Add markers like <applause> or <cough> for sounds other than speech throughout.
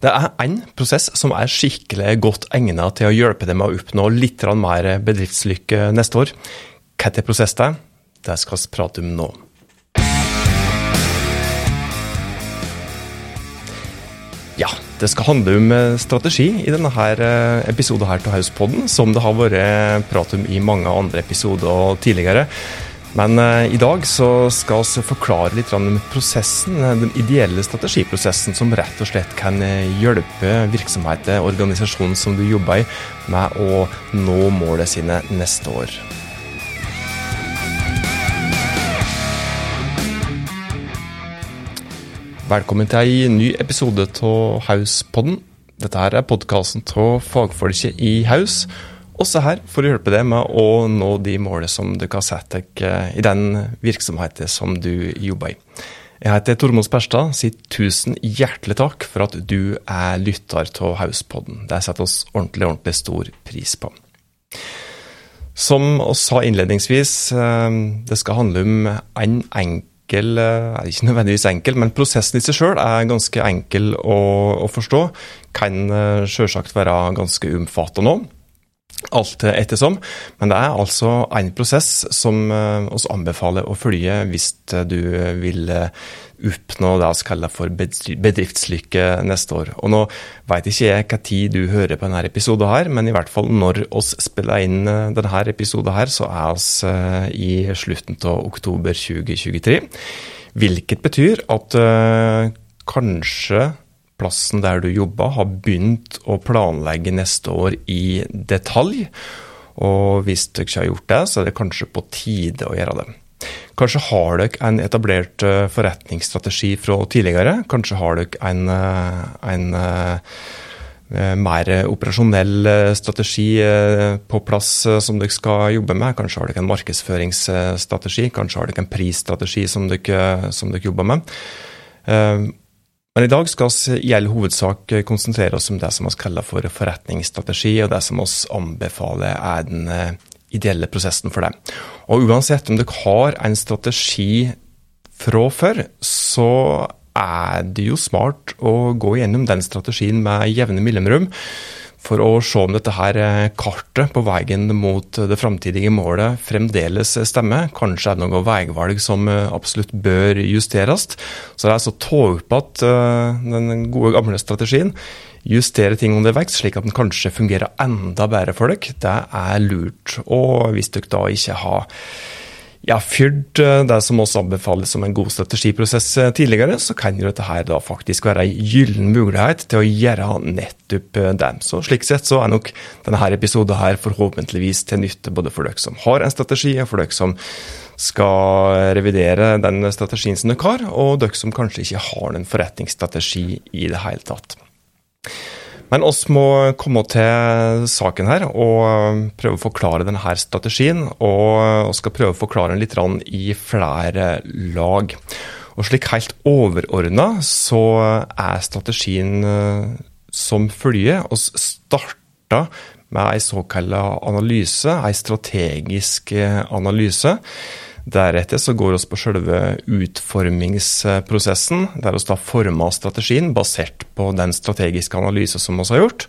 Det er én prosess som er skikkelig godt egnet til å hjelpe deg med å oppnå litt mer bedriftslykke neste år. Hva er prosessen? Det skal vi prate om nå. Ja, det skal handle om strategi i denne episoden her til Hauspodden, som det har vært prat om i mange andre episoder tidligere. Men uh, i dag så skal vi forklare litt om prosessen, eh, den ideelle strategiprosessen som rett og slett kan eh, hjelpe virksomheter, organisasjonen som du jobber i, med å nå målene sine neste år. Velkommen til en ny episode av Hauspodden. Dette her er podkasten av fagfolket i Haus også her for å hjelpe deg med å nå de målene som du kan sette deg eh, i den virksomheten som du jobber i. Jeg heter Tormod Sperstad. Sier tusen hjertelig takk for at du er lytter av Hauspodden. Det setter oss ordentlig, ordentlig stor pris på. Som vi sa innledningsvis, eh, det skal handle om en enkel eh, Ikke nødvendigvis enkel, men prosessen i seg sjøl er ganske enkel å, å forstå. Kan sjølsagt være ganske omfattende òg alt ettersom. Men det er altså en prosess som oss eh, anbefaler å følge hvis du vil eh, oppnå det vi kaller for bedriftslykke neste år. Og Nå vet ikke jeg hva tid du hører på denne episoden, her, men i hvert fall når oss spiller inn eh, denne episoden, her, så er vi i slutten av oktober 2023. Hvilket betyr at kanskje plassen der du jobber, har begynt å planlegge neste år i detalj. Og hvis dere ikke har gjort det, så er det kanskje på tide å gjøre det. Kanskje har dere en etablert eh, forretningsstrategi fra tidligere. Kanskje har dere en, eh, en eh, mer operasjonell strategi på plass som dere skal jobbe med. Kanskje har dere en markedsføringsstrategi, kanskje har dere en prisstrategi som dere, som dere jobber med. Men i dag skal vi i all hovedsak konsentrere oss om det som vi kaller for forretningsstrategi, og det som vi anbefaler er den eh, ideelle prosessen for det. Og uansett om dere har en strategi fra før, så er det jo smart å gå gjennom den strategien med jevne mellomrom for å se om dette her eh, kartet på veien mot det framtidige målet fremdeles stemmer. Kanskje er det noe veivalg som eh, absolutt bør justeres. Så det er altså ta opp den gode, gamle strategien. Justere ting underveis, slik at den kanskje fungerer enda bedre for dere. Det er lurt. Og hvis dere da ikke har ja, fyrt eh, det som også anbefales som en god strategiprosess eh, tidligere, så kan jo dette her da faktisk være en gyllen mulighet til å gjøre nettopp eh, det. Så slik sett så er nok denne episoden her forhåpentligvis til nytte både for dere som har en strategi, og for dere som skal revidere den strategien som dere har, og dere som kanskje ikke har en forretningsstrategi i det hele tatt. Men oss må komme til saken her og prøve å forklare denne strategien. Og skal prøve å forklare den litt i flere lag. Og slik helt overordna så er strategien eh, som følger. Vi starta med ei såkalla analyse, ei strategisk analyse. Deretter så går vi på selve utformingsprosessen, der vi da former strategien basert på den strategiske analysen som vi har gjort.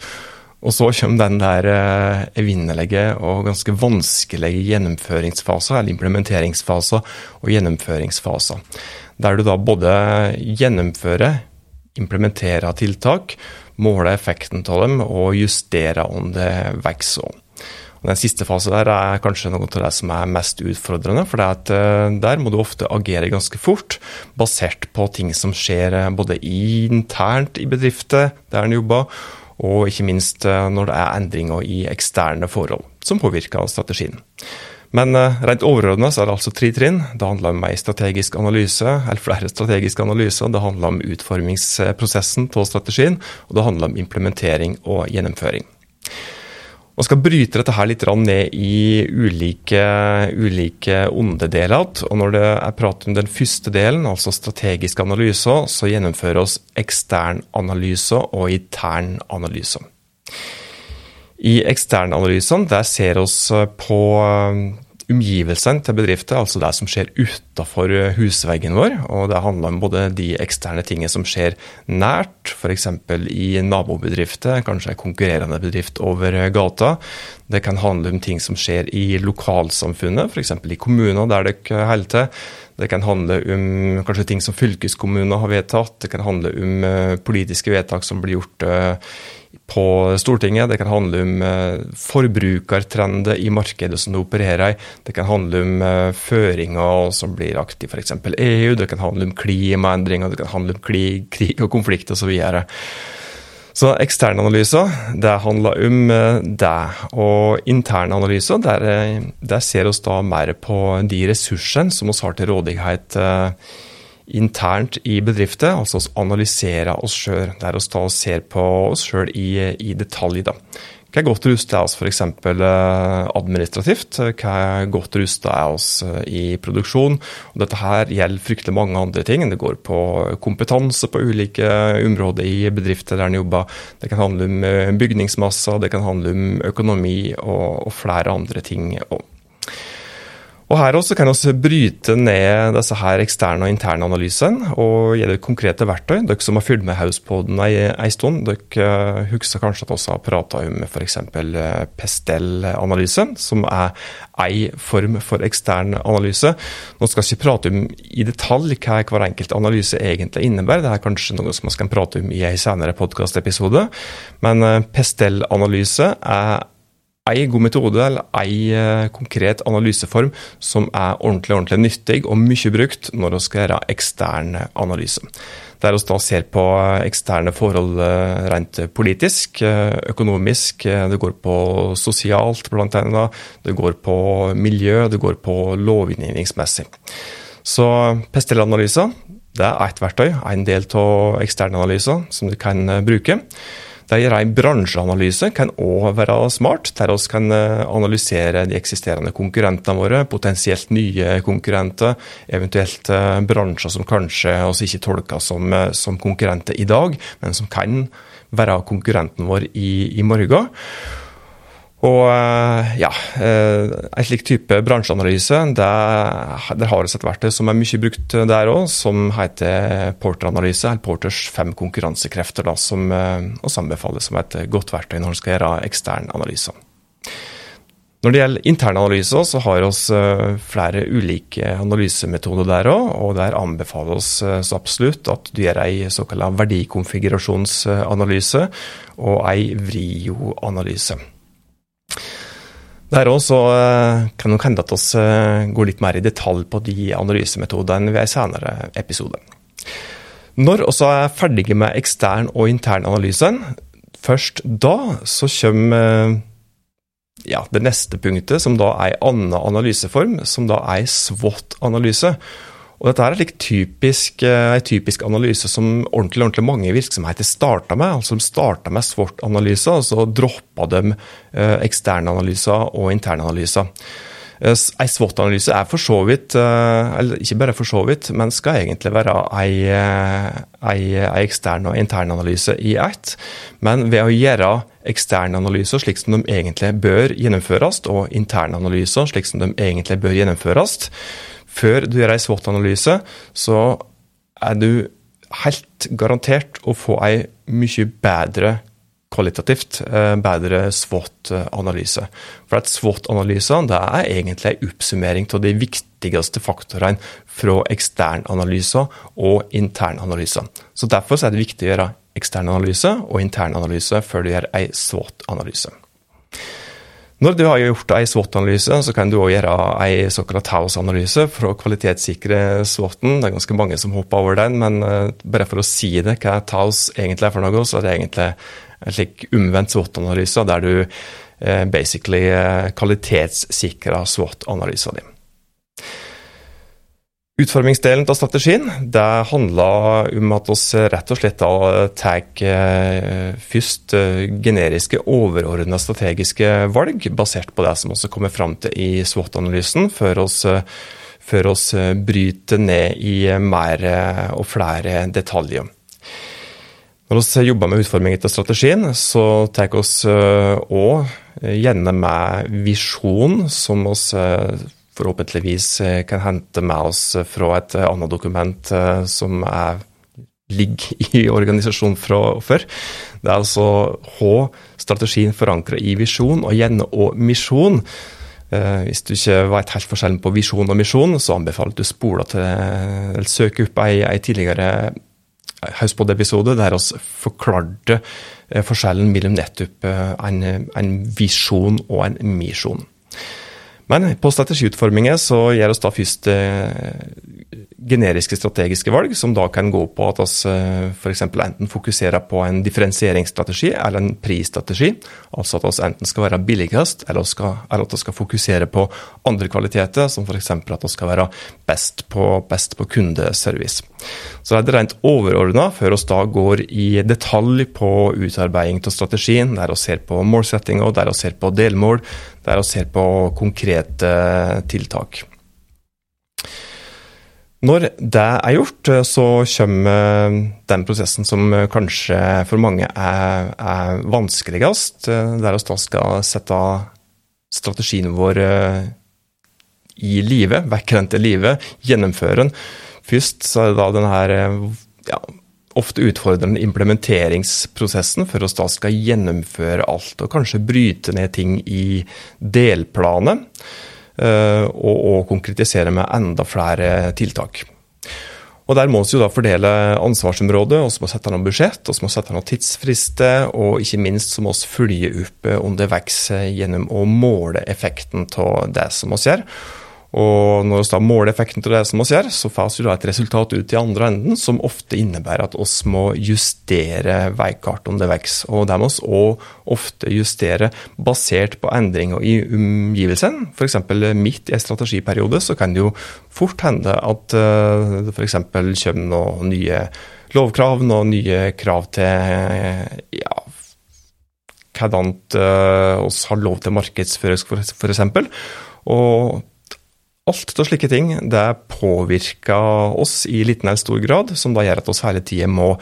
Og så kommer den der eh, evinnelige og ganske vanskelige gjennomføringsfasen, eller implementeringsfasen og gjennomføringsfasen. Der du da både gjennomfører, implementerer tiltak, måler effekten av dem og justerer om det vokser. Den siste fase der er kanskje noe av det som er mest utfordrende. For eh, der må du ofte agere ganske fort, basert på ting som skjer eh, både internt i bedrifter der en jobber, og ikke minst eh, når det er endringer i eksterne forhold som påvirker strategien. Men rent overordna er det altså tre trinn. Det handler om en strategisk analyse, eller flere strategiske analyser. Det handler om utformingsprosessen av strategien, og det handler om implementering og gjennomføring. Man skal bryte dette her litt ned i ulike, ulike deler. Og når det er prat om den første delen, altså strategisk analyser, så gjennomfører oss ekstern analyse og intern analyse. I eksternanalysene der ser vi på omgivelsene til bedrifter, altså det som skjer utenfor husveggen vår. Og det handler om både de eksterne tingene som skjer nært, f.eks. i nabobedrifter, kanskje en konkurrerende bedrift over gata. Det kan handle om ting som skjer i lokalsamfunnet, f.eks. i kommuner der dere holder til. Det kan handle om kanskje ting som fylkeskommuner har vedtatt. Det kan handle om uh, politiske vedtak som blir gjort uh, på Stortinget. Det kan handle om uh, forbrukertrender i markedet som du opererer i. Det kan handle om føringer som blir lagt i f.eks. EU. Det kan handle om klimaendringer, det kan handle om krig, krig og konflikt osv. Så eksterne analyser, det handler om eh, det. Og interne analyser, der, eh, der ser vi da mer på de ressursene som vi har til rådighet eh, internt i bedrifter. Altså vi analyserer oss sjøl, der vi da ser på oss sjøl i, i detalj. da. Hva er godt rusta er oss f.eks. Eh, administrativt? Hva er godt rusta er oss eh, i produksjon? Og dette her gjelder fryktelig mange andre ting. Det går på kompetanse på ulike områder i bedrifter der en jobber. Det kan handle om eh, bygningsmasser, det kan handle om økonomi og, og flere andre ting. også. Og Her også kan vi bryte ned disse her eksterne og interne analysene og gi dere konkrete verktøy. Dere som har fulgt med Hauspoden en stund, dere eh, husker kanskje at vi har prata om f.eks. Eh, Pestel-analyse, som er en form for ekstern analyse. Nå skal vi ikke prate om i detalj hva hver enkelt analyse egentlig innebærer. Det er kanskje noe som vi skal prate om i en senere podkastepisode. Men eh, Pestel-analyse er ei god metode eller ei eh, konkret analyseform som er ordentlig ordentlig nyttig og mye brukt når vi skal gjøre ekstern analyse. Der vi da ser på eksterne forhold eh, rent politisk, eh, økonomisk, det går på sosialt bl.a., det går på miljø, det går på lovgivningsmessig. Så Pestel-analyser det er ett verktøy, en del av eksterne analyser som du kan bruke. Det er en bransjeanalyse kan òg være smart, der vi kan eh, analysere de eksisterende konkurrentene våre, potensielt nye konkurrenter, eventuelt eh, bransjer som kanskje oss ikke tolker som, eh, som, konkurrenter i dag, men som kan være konkurrenten vår i, i morgen. Og eh, ja, eh, en slik type bransjeanalyse, der, der har vi et verktøy som er mye brukt der òg, som heter Porter-analyse, eller Porters fem konkurransekrefter, da, som oss anbefaler som et godt verktøy når man skal gjøre ekstern analyse. Når det gjelder internanalyse, så har vi flere ulike analysemetoder der òg, og der anbefaler vi så absolutt at du gjør en såkalt verdikonfigurasjonsanalyse og en VRIO-analyse. Der òg eh, kan det hende at vi eh, går litt mer i detalj på de analysemetodene ved en senere episode. Når vi er ferdige med ekstern og intern analyse, først da så kommer eh, ja, det neste punktet, som da er en annen analyseform, som da er SWOT-analyse. Og dette er typisk, eh, en typisk analyse som ordentlig, ordentlig mange virksomheter starta med. altså De starta med SWOT-analyser, og så droppa de eh, eksterne analyser og interne analyser. Eh, en SWOT-analyse er for så vidt, eller ikke bare for så vidt, men skal egentlig være en ekstern og intern analyse i ett. Men ved å gjøre eksterne analyser slik som de egentlig bør gjennomføres, og interne analyser slik som de egentlig bør gjennomføres, før du gjør ei SWOT-analyse, så er du helt garantert å få ei mye bedre kvalitativt eh, bedre SWOT-analyse. For at SWOT-analyse er egentlig en oppsummering av de viktigste faktorene fra eksternanalyser og internanalyser. Så Derfor er det viktig å gjøre eksternanalyse og internanalyse før du gjør en SWOT-analyse. Når du har gjort ei SWOT-analyse, så kan du òg gjøre ei såkalt House-analyse for å kvalitetssikre SWOT-en. Det er ganske mange som hopper over den, men uh, bare for å si det, hva Taos egentlig er for noe, så er det egentlig en slik omvendt SWOT-analyse, der du uh, basically uh, kvalitetssikrer SWOT-analysen din. Utformingsdelen av strategien det handler om at vi rett og slett tar eh, først eh, generiske, overordna strategiske valg, basert på det som vi kommer fram til i SWOT-analysen, før oss før oss bryter ned i mer og flere detaljer. Når vi jobber med utforming av strategien, så tar vi oss òg gjerne med visjon, som vi forhåpentligvis kan hente med oss fra et annet dokument som er ligger <laughs> i organisasjonen fra før. Det er altså H, strategien forankra i visjon, og gjerne òg misjon. Eh, hvis du ikke vet helt forskjellen på visjon og misjon, så anbefaler du spoler til, eller søker opp ei, ei tidligere Hauspod-episode der vi forklarte eh, forskjellen mellom nettopp eh, en, en visjon og en misjon. Men på strategiutforminger så gjør oss da først generiske strategiske valg, som da kan gå på at vi eh, f.eks. enten fokuserer på en differensieringsstrategi eller en prisstrategi. Altså at vi enten skal være billigst, eller, skal, eller at vi skal fokusere på andre kvaliteter, som f.eks. at vi skal være best på, best på kundeservice. Så det er rent overordna, før vi da går i detalj på utarbeiding av strategien, der vi ser på målsettinga, der vi ser på delmål, der vi ser på konkrete tiltak. Når det er gjort, så kommer den prosessen som kanskje for mange er, er vanskeligst, der vi da skal sette strategien vår eh, i live, vekke den til live, gjennomføre den. Først så er det da den her ja, ofte utfordrende implementeringsprosessen for oss da skal gjennomføre alt, og kanskje bryte ned ting i delplanet. Eh, og, og konkretisere med enda flere tiltak. Og Der må vi jo da fordele ansvarsområdet, og så må vi sette noen budsjett, og så må vi sette noen tidsfrister, og ikke minst så må vi følge opp underveis gjennom å måle effekten av det som vi gjør. Og når vi da måler effekten av det som vi gjør, så får vi et resultat ut i andre enden, som ofte innebærer at vi må justere veikartet underveis. Og det må vi òg ofte justere basert på endringer i omgivelsene. F.eks. midt i en strategiperiode så kan det jo fort hende at eh, det f.eks. kommer noen nye lovkrav, noen nye krav til ja, hvordan vi har lov til markedsføring, f.eks. Og Alt av slike ting det påvirker oss i liten eller stor grad, som da gjør at oss hele tida må,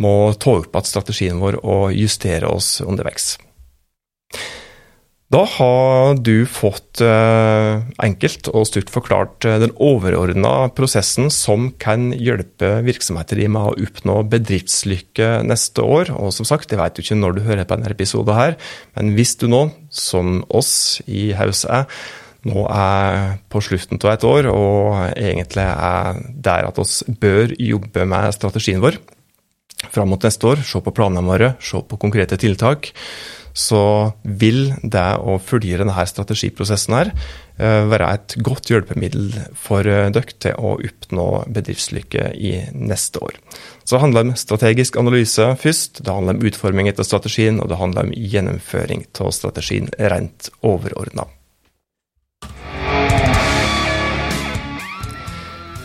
må ta opp igjen strategien vår og justere oss underveis. Da har du fått eh, enkelt og stutt forklart eh, den overordna prosessen som kan hjelpe virksomheter i med å oppnå bedriftslykke neste år. Og som sagt, jeg vet jo ikke når du hører på denne episoden her, men hvis du nå, som oss i Haus er, nå er på slutten av et år, og egentlig er der at vi bør jobbe med strategien vår fram mot neste år. Se på planene våre, se på konkrete tiltak. Så vil det å følge denne strategiprosessen her eh, være et godt hjelpemiddel for eh, dere til å oppnå bedriftslykke i neste år. Så det handler om strategisk analyse først, det handler om utforming etter strategien, og det handler om gjennomføring av strategien rent overordna.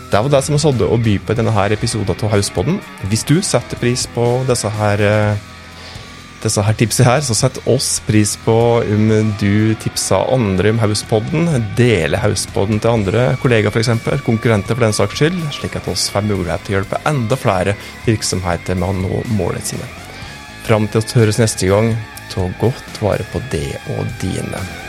Det var det som hadde å by på i denne her episoden av Hauspodden. Hvis du setter pris på disse her, eh, disse her tipsene her, så sett oss pris på om du tipser andre om Hauspodden. Deler Hauspodden til andre kollegaer, f.eks. Konkurrenter for den saks skyld, slik at oss får mulighet til å hjelpe enda flere virksomheter med å nå målene sine. Fram til å høres neste gang, ta godt vare på det og dine.